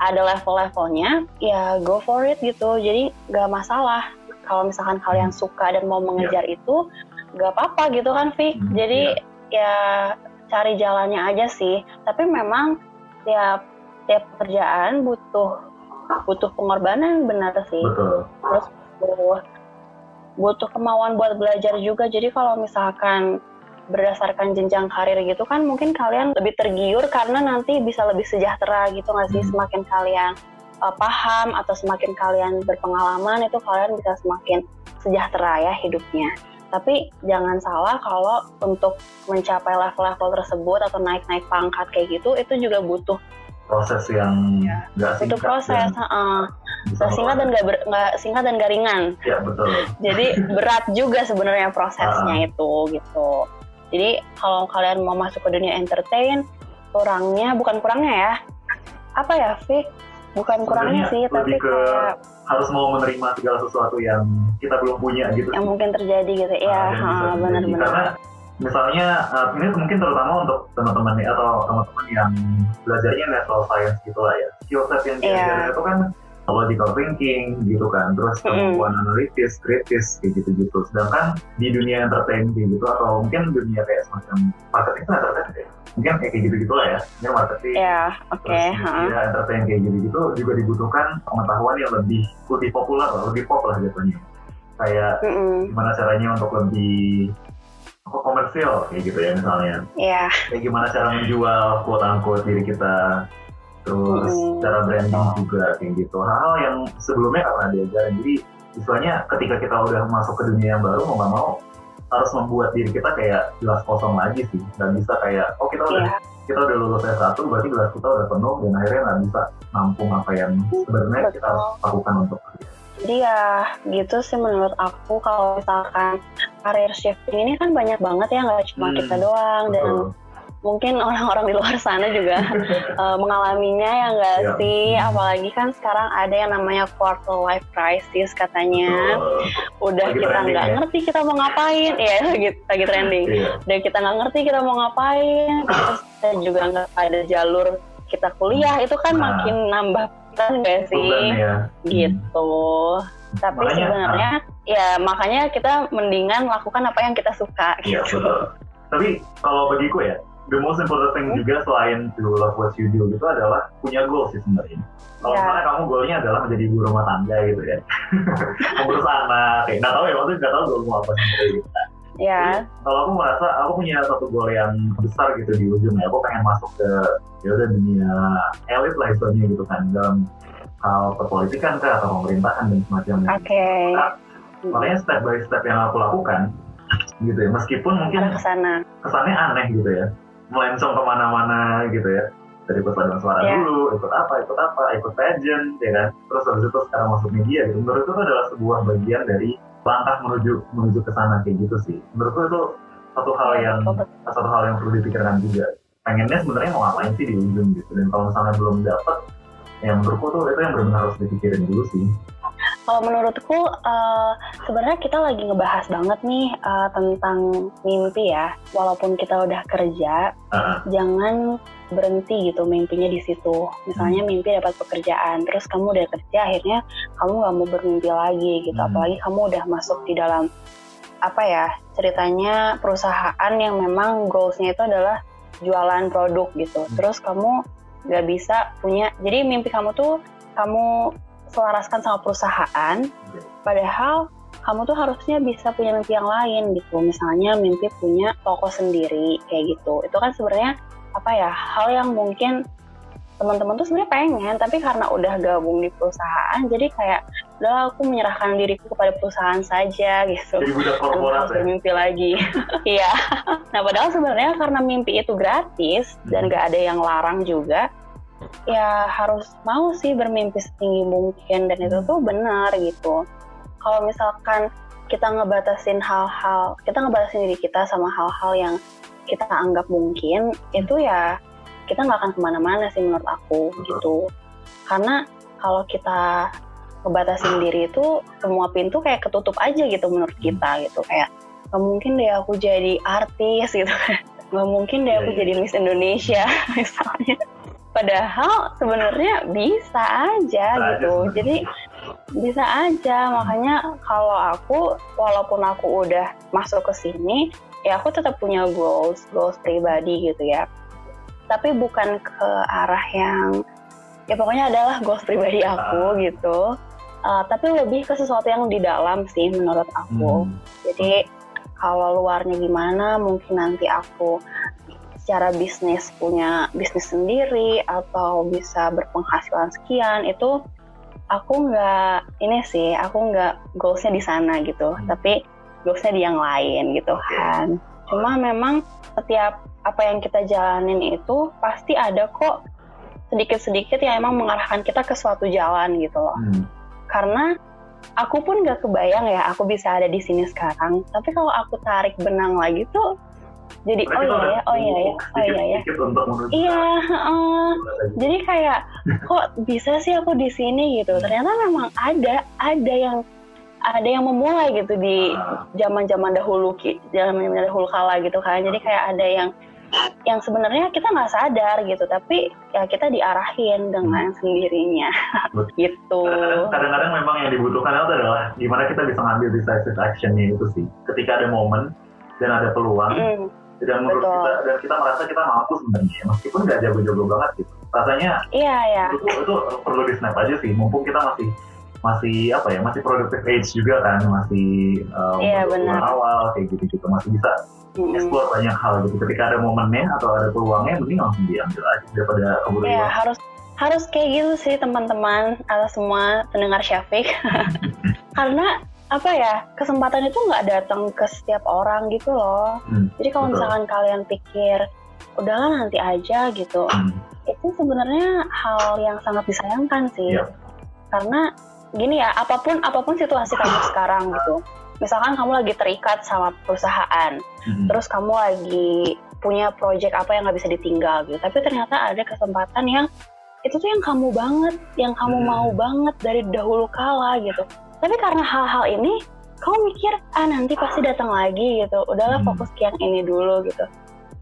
ada level-levelnya, ya go for it gitu. Jadi nggak masalah kalau misalkan kalian suka dan mau mengejar itu, nggak apa-apa gitu kan, Fik. Hmm, Jadi ya cari jalannya aja sih. Tapi memang tiap tiap pekerjaan butuh butuh pengorbanan benar sih betul terus butuh butuh kemauan buat belajar juga jadi kalau misalkan berdasarkan jenjang karir gitu kan mungkin kalian lebih tergiur karena nanti bisa lebih sejahtera gitu nggak sih Hmm. semakin kalian uh, paham atau semakin kalian berpengalaman itu kalian bisa semakin sejahtera ya hidupnya tapi jangan salah kalau untuk mencapai level-level tersebut atau naik-naik pangkat kayak gitu itu juga butuh proses yang nggak Iya. butuh singkat proses dan heeh. Nggak singkat dan nggak ber- nggak singkat dan gak ringan. Ya betul. Jadi berat juga sebenarnya prosesnya Ah. itu gitu. Jadi kalau kalian mau masuk ke dunia entertain kurangnya bukan kurangnya ya. Apa ya Fik bukan kurangnya Sebenarnya sih tapi ke kayak harus mau menerima segala sesuatu yang kita belum punya gitu. Yang mungkin terjadi gitu. Ya Ah, terjadi. benar-benar. Karena misalnya uh, ini mungkin terutama untuk teman-teman nih atau teman-teman yang belajarnya natural science gitu lah ya. Skill set yang Iya. diajarin itu kan logical thinking gitu kan. Terus kemampuan analitis kritis kayak gitu-gitu. Sedangkan di dunia entertain kayak gitu atau mungkin dunia kayak semacam marketing itu entertain ya mungkin kayak gitu-gitu lah ya. Mungkin marketing. Ya, oke. terus ha. media entertain kayak gitu-gitu juga dibutuhkan pengetahuan yang lebih lebih populer lah, lebih pop lah jatuhnya. Kayak Mm-mm. gimana caranya untuk lebih apa, komersial kayak gitu ya misalnya. Ya, kayak gimana cara menjual quote unquote diri kita terus Mm. cara branding juga kayak gitu hal-hal yang sebelumnya nggak pernah diajarin jadi istilahnya ketika kita udah masuk ke dunia yang baru mau nggak mau harus membuat diri kita kayak gelas kosong lagi sih nggak bisa kayak oh kita udah ya. kita udah lulus S1 berarti gelas kita udah penuh dan akhirnya nggak bisa nampung apa yang sebenarnya kita lakukan untuk kerja. Jadi ya gitu sih menurut aku kalau misalkan karir shifting ini kan banyak banget ya nggak cuma Hmm, kita doang dan. Mungkin orang-orang di luar sana juga eh, mengalaminya ya nggak Iya. sih apalagi kan sekarang ada yang namanya quarter life crisis katanya Betul. udah Lagi kita nggak ya. ngerti kita mau ngapain ya lagi lagi trending Iya. udah kita nggak ngerti kita mau ngapain terus kita juga nggak ada jalur kita kuliah itu kan Nah. makin nambah kan nggak sih ya. gitu tapi Makanya, sebenarnya ya makanya kita mendingan lakukan apa yang kita suka Iya gitu betul. Tapi kalau bagiku ya, the most important thing Hmm? juga selain to love what you do itu adalah punya goal sih sebenarnya. Kalau Ya. misalnya kamu goalnya adalah menjadi ibu rumah tangga gitu ya, mengurus anak, kayak nggak tahu ya maksudnya nggak tahu goalmu apa sebenarnya gitu. ya Kalau aku merasa aku punya satu goal yang besar gitu di ujungnya, aku pengen masuk ke ya udah dunia elit lah istilahnya gitu kan dalam hal perpolitikan kah atau pemerintahan dan semacamnya. oke Makanya step by step yang aku lakukan gitu ya, meskipun mungkin arah ke sana kesannya aneh gitu ya melencong ke mana-mana gitu ya. Dari paduan suara Ya. dulu ikut apa ikut apa ikut pageant ya kan. Terus habis itu sekarang masuk media gitu. Menurutku itu adalah sebuah bagian dari langkah menuju menuju ke sana kayak gitu sih. Menurutku itu satu hal Iya, yang satu hal yang perlu dipikirkan juga. Pengennya sebenarnya mau ngapain sih di ujung gitu. Dan kalau misalnya belum dapat yang menurutku tuh itu yang benar-benar harus dipikirin dulu sih Kalau menurutku eh, sebenarnya kita lagi ngebahas banget nih eh, tentang mimpi ya. Walaupun kita udah kerja, Ah, jangan berhenti gitu mimpinya di situ. Misalnya Hmm. mimpi dapat pekerjaan, terus kamu udah kerja, akhirnya kamu nggak mau bermimpi lagi gitu. Hmm. Apalagi kamu udah masuk di dalam apa ya ceritanya perusahaan yang memang goalsnya itu adalah jualan produk gitu. Hmm. Terus kamu nggak bisa punya. Jadi mimpi kamu tuh kamu selaraskan sama perusahaan, padahal kamu tuh harusnya bisa punya mimpi yang lain gitu. Misalnya mimpi punya toko sendiri kayak gitu. Itu kan sebenarnya apa ya hal yang mungkin teman-teman tuh sebenarnya pengen tapi karena udah gabung di perusahaan jadi kayak udah aku menyerahkan diriku kepada perusahaan saja gitu harus ya bermimpi lagi iya nah padahal sebenarnya karena mimpi itu gratis dan Hmm. gak ada yang larang juga ya harus mau sih bermimpi setinggi mungkin dan itu tuh benar gitu. Kalau misalkan kita ngebatasin hal-hal kita ngebatasin diri kita sama hal-hal yang kita anggap mungkin itu ya kita nggak akan ke mana-mana sih menurut aku gitu. Karena kalau kita ngebatasin diri itu semua pintu kayak ketutup aja gitu menurut kita gitu. Kayak nggak mungkin deh aku jadi artis gitu. Nggak mungkin deh aku Iya, iya. jadi Miss Indonesia misalnya padahal sebenarnya bisa aja Bisa aja gitu. sebenarnya. jadi bisa aja. Makanya kalau aku walaupun aku udah masuk ke sini ya aku tetap punya goals goals pribadi gitu ya. Tapi bukan ke arah yang ya pokoknya adalah goals pribadi aku gitu. Uh, tapi lebih ke sesuatu yang di dalam sih menurut aku. Hmm. jadi kalau luarnya gimana mungkin nanti aku secara bisnis punya bisnis sendiri atau bisa berpenghasilan sekian itu aku nggak ini sih aku nggak goalsnya di sana gitu. Hmm. tapi goalsnya di yang lain gitu kan. Cuma memang setiap apa yang kita jalanin itu pasti ada kok sedikit-sedikit yang emang mengarahkan kita ke suatu jalan gitu loh. Hmm. karena aku pun gak kebayang ya aku bisa ada di sini sekarang. Tapi kalau aku tarik benang lagi tuh jadi oh iya ya oh iya ya oh iya ya. iya jadi kayak kok bisa sih aku di sini gitu? Ternyata memang ada ada yang ada yang memulai gitu di Ah. zaman-zaman dahulu ki zaman-zaman dahulu kala gitu kan. Jadi kayak ada yang yang sebenarnya kita nggak sadar gitu tapi ya kita diarahin dengan sendirinya. Betul. gitu. Kadang- Kadang-kadang memang yang dibutuhkan itu adalah gimana kita bisa ngambil decisive actionnya itu sih. Ketika ada momen dan ada peluang, Mm, dan menurut Betul. kita dan kita merasa kita mampu sebenarnya, meskipun nggak jago-jago banget gitu. Rasanya iya ya itu, itu perlu di snap aja sih. Mumpung kita masih masih apa ya masih productive age juga kan masih Iya, umur benar. awal kayak gitu gitu masih bisa Mm-mm. explore banyak hal gitu ketika ada momennya atau ada peluangnya mending langsung diambil aja daripada keburu Iya harus harus kayak gitu sih teman-teman atau semua pendengar Syafiq karena apa ya kesempatan itu nggak datang ke setiap orang gitu loh. Hmm, jadi kalau betul. misalkan kalian pikir udahlah nanti aja gitu. Hmm, itu sebenarnya hal yang sangat disayangkan sih. Iya. karena gini ya apa pun apa pun situasi kamu sekarang gitu. Misalkan kamu lagi terikat sama perusahaan hmm, terus kamu lagi punya project apa yang nggak bisa ditinggal gitu. Tapi ternyata ada kesempatan yang itu tuh yang kamu banget yang kamu Hmm. mau banget dari dahulu kala gitu tapi karena hal-hal ini kamu mikir ah nanti pasti datang lagi gitu. Udahlah Hmm. fokus ke yang ini dulu gitu.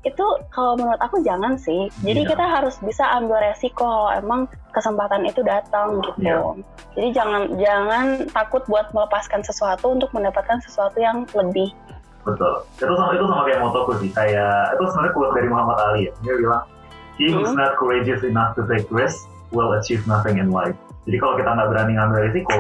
Itu kalau menurut aku jangan sih. Jadi Iya. kita harus bisa ambil resiko kalau emang kesempatan itu datang gitu. Iya. jadi jangan jangan takut buat melepaskan sesuatu untuk mendapatkan sesuatu yang lebih. Betul. Itu sama itu sama kayak motoku sih. Kayak itu sebenarnya quote dari Muhammad Ali ya. Dia bilang he who's Hmm. not courageous enough to take risk will achieve nothing in life. Jadi kalau kita nggak berani ngambil risiko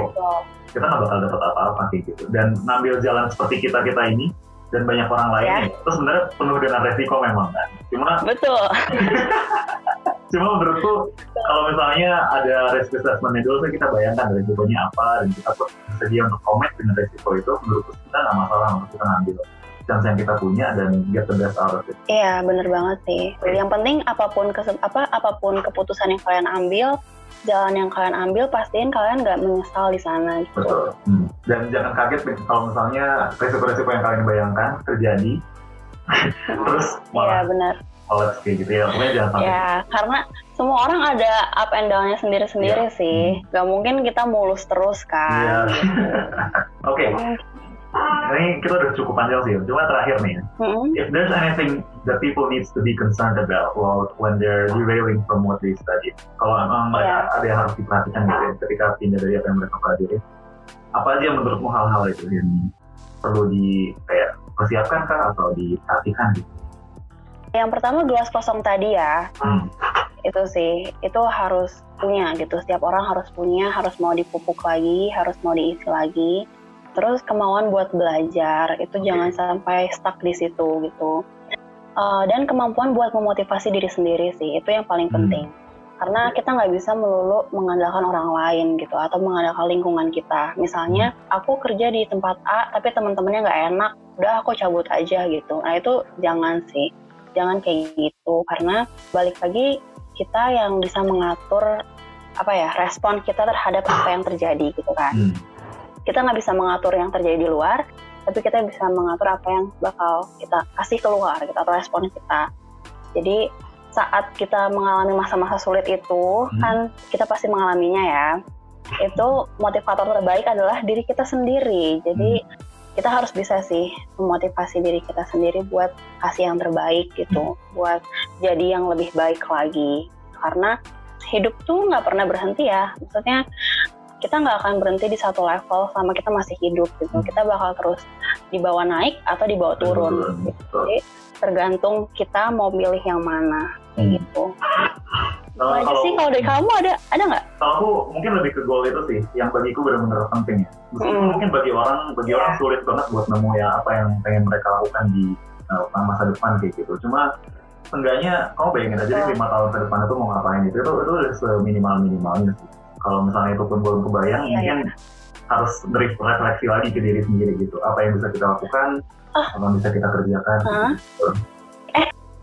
kita nggak bakal dapat apa-apa kayak gitu. Dan ngambil jalan seperti kita kita ini dan banyak orang lain Ya. itu sebenarnya penuh dengan resiko memang kan. Cuma betul. Cuma menurutku kalau misalnya ada risk assessment dulu kita bayangkan resikonya apa dan kita pun bersedia untuk komit dengan resiko itu menurutku kita nggak masalah untuk kita ngambil. Chance yang kita punya dan get the best out of it. Iya, bener banget sih. Yang penting apa pun kesem- apa apa pun keputusan yang kalian ambil, jalan yang kalian ambil, pastiin kalian nggak menyesal di sana gitu. betul Hmm. dan jangan kaget nih kalau misalnya resiko-resiko yang kalian bayangkan terjadi terus Iya, malah benar. collapse kayak gitu ya pokoknya jangan sampai Ya, karena semua orang ada up and down-nya sendiri-sendiri Iya. sih. Gak mungkin kita mulus terus Iya. kan. Oke, ini kita udah cukup panjang sih. Cuma terakhir nih, Mm-mm. if there's anything that people needs to be concerned about while when they're derailing from what they studied, kalau emang mereka ada yang harus diperhatikan gitu ya, ketika pindah dari apa yang mereka pelajari, apa aja yang menurutmu hal-hal itu yang perlu di kayak persiapkan kah atau diperhatikan gitu? Yang pertama gelas kosong tadi ya. Hmm. itu sih itu harus punya gitu setiap orang harus punya harus mau dipupuk lagi harus mau diisi lagi terus kemauan buat belajar itu jangan sampai stuck di situ gitu. Uh, dan kemampuan buat memotivasi diri sendiri sih itu yang paling Hmm. penting. Karena kita nggak bisa melulu mengandalkan orang lain gitu atau mengandalkan lingkungan kita. Misalnya aku kerja di tempat A tapi teman-temannya nggak enak udah aku cabut aja gitu. Nah itu jangan sih. Jangan kayak gitu. Karena balik lagi kita yang bisa mengatur apa ya respon kita terhadap apa yang terjadi gitu kan. Hmm. Kita nggak bisa mengatur yang terjadi di luar tapi kita bisa mengatur apa yang bakal kita kasih keluar gitu atau respon kita. Jadi saat kita mengalami masa-masa sulit itu Hmm. kan kita pasti mengalaminya ya. Itu motivator terbaik adalah diri kita sendiri. Jadi kita harus bisa sih memotivasi diri kita sendiri buat kasih yang terbaik gitu buat jadi yang lebih baik lagi. Karena hidup tuh nggak pernah berhenti ya. Maksudnya kita nggak akan berhenti di satu level selama kita masih hidup gitu kita bakal terus dibawa naik atau dibawa turun Betul. Jadi, tergantung kita mau pilih yang mana Hmm. gitu aja kalau- sih kalau dari kamu ada ada nggak kalau aku mungkin lebih ke goal itu sih yang bagiku benar-benar penting ya meskipun Mm. mungkin bagi orang bagi Iya. orang sulit banget buat nemu ya apa yang pengen mereka lakukan di uh, masa depan kayak gitu cuma seenggaknya kamu bayangin aja deh Betul. lima tahun ke depan itu mau ngapain gitu itu itu udah seminimal minimalnya sih kalau misalnya itu pun belum kebayang Iya, mungkin harus refleksi lagi ke diri sendiri gitu apa yang bisa kita lakukan Ah. apa yang bisa kita kerjakan Hah? gitu.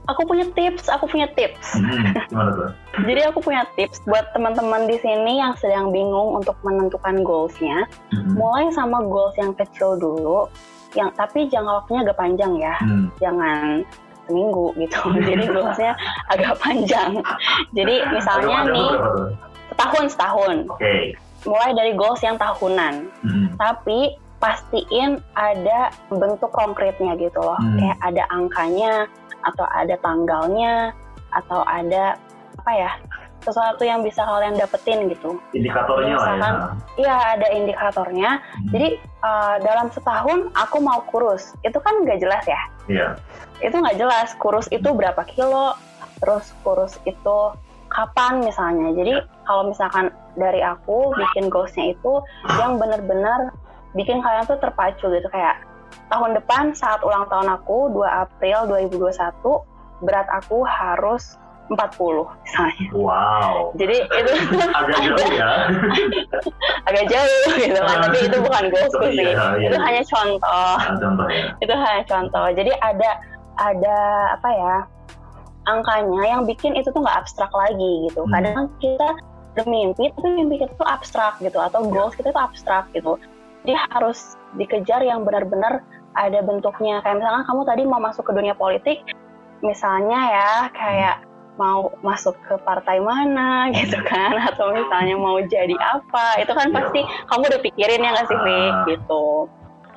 aku punya tips aku punya tips Hmm, gimana tuh jadi aku punya tips buat teman-teman di sini yang sedang bingung untuk menentukan goalsnya Hmm. mulai sama goals yang kecil dulu yang tapi jangka waktunya agak panjang ya Hmm. jangan seminggu gitu jadi goalsnya agak panjang jadi misalnya nih? Setahun setahun oke mulai dari goals yang tahunan Hmm. tapi pastiin ada bentuk konkretnya gitu loh. Hmm. Kayak ada angkanya atau ada tanggalnya atau ada apa ya? sesuatu yang bisa kalian dapetin gitu. Indikatornya lah ya. Misalkan, Iya, ada indikatornya. Hmm. Jadi uh, dalam setahun aku mau kurus. Itu kan nggak jelas ya. Iya. Itu nggak jelas kurus itu berapa kilo, terus kurus itu kapan misalnya. Jadi kalau misalkan dari aku bikin goalsnya itu yang bener-bener bikin kalian tuh terpacu gitu kayak tahun depan saat ulang tahun aku 2 April 2021 berat aku harus 40 misalnya. Wow. Jadi itu Agak jauh ya. agak jauh gitu kan, tapi itu bukan goalsku Tapi sih. iya, iya. Itu hanya contoh. Nah, contohnya. itu hanya contoh jadi ada ada apa ya angkanya yang bikin itu tuh nggak abstrak lagi gitu Hmm. kadang kita bermimpi tapi mimpi kita tuh abstrak gitu atau goals kita tuh abstrak gitu. Jadi harus dikejar yang benar-benar ada bentuknya. Kayak misalkan kamu tadi mau masuk ke dunia politik misalnya ya kayak mau masuk ke partai mana gitu kan atau misalnya mau jadi apa itu kan pasti kamu udah pikirin ya nggak sih Vic Ah. gitu.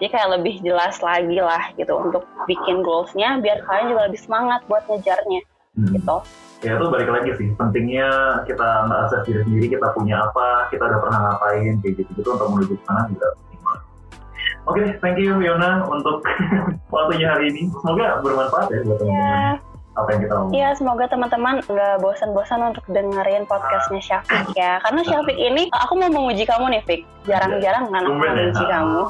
Jadi kayak lebih jelas lagi lah gitu untuk bikin goalsnya biar kalian juga lebih semangat buat ngejarnya Hmm. gitu Ya itu balik lagi sih, pentingnya kita nge-assess diri sendiri, kita punya apa, kita udah pernah ngapain, kayak gitu-gitu untuk menuju ke sana juga. Oke, thank you Yona untuk waktunya hari ini. Semoga bermanfaat ya buat teman-teman ya apa yang kita ngomong. ya semoga teman-teman nggak bosan-bosan untuk dengerin podcastnya Syafiq ya karena Syafiq ini aku mau menguji kamu nih Fik jarang-jarang kan aku ya. menguji kamu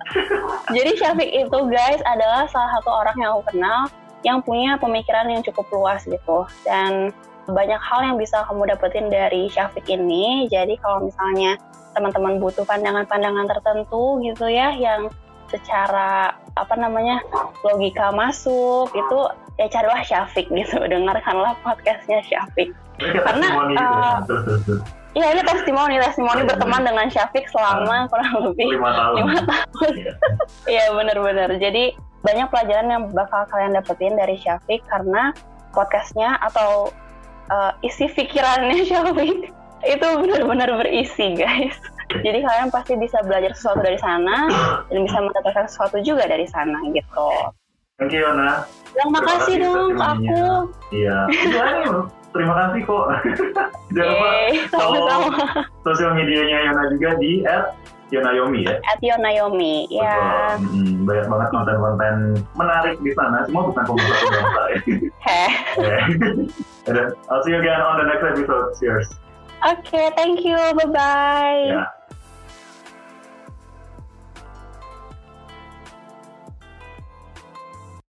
jadi Syafiq itu guys adalah salah satu orang yang aku kenal yang punya pemikiran yang cukup luas gitu dan banyak hal yang bisa kamu dapetin dari Syafiq ini jadi kalau misalnya teman-teman butuh pandangan-pandangan tertentu gitu ya yang secara apa namanya logika masuk itu ya carilah Syafiq gitu dengarkanlah podcastnya Syafiq Karena, uh. Iya ini testimoni testimoni berteman dengan Syafiq selama kurang lebih Lima tahun. lima tahun. Iya. Iya benar-benar. Jadi banyak pelajaran yang bakal kalian dapetin dari Syafiq karena podcastnya atau uh, isi pikirannya Syafiq itu benar-benar berisi guys. Jadi kalian pasti bisa belajar sesuatu dari sana dan bisa mendapatkan sesuatu juga dari sana gitu. Thank you Yona. Bilang Terima makasih kasih dong ke aku. Iya. Terima kasih kok. Jangan lupa sama-sama. sosial medianya Yona juga di @yonayomi ya. At Yon Naomi. Ya. Betul. Mm, banyak banget konten-konten menarik di sana. Semua bukan bangsa ya. Heh. Udah, I'll see you again on the next episode. Cheers. Oke, thank you. Bye bye. Ya.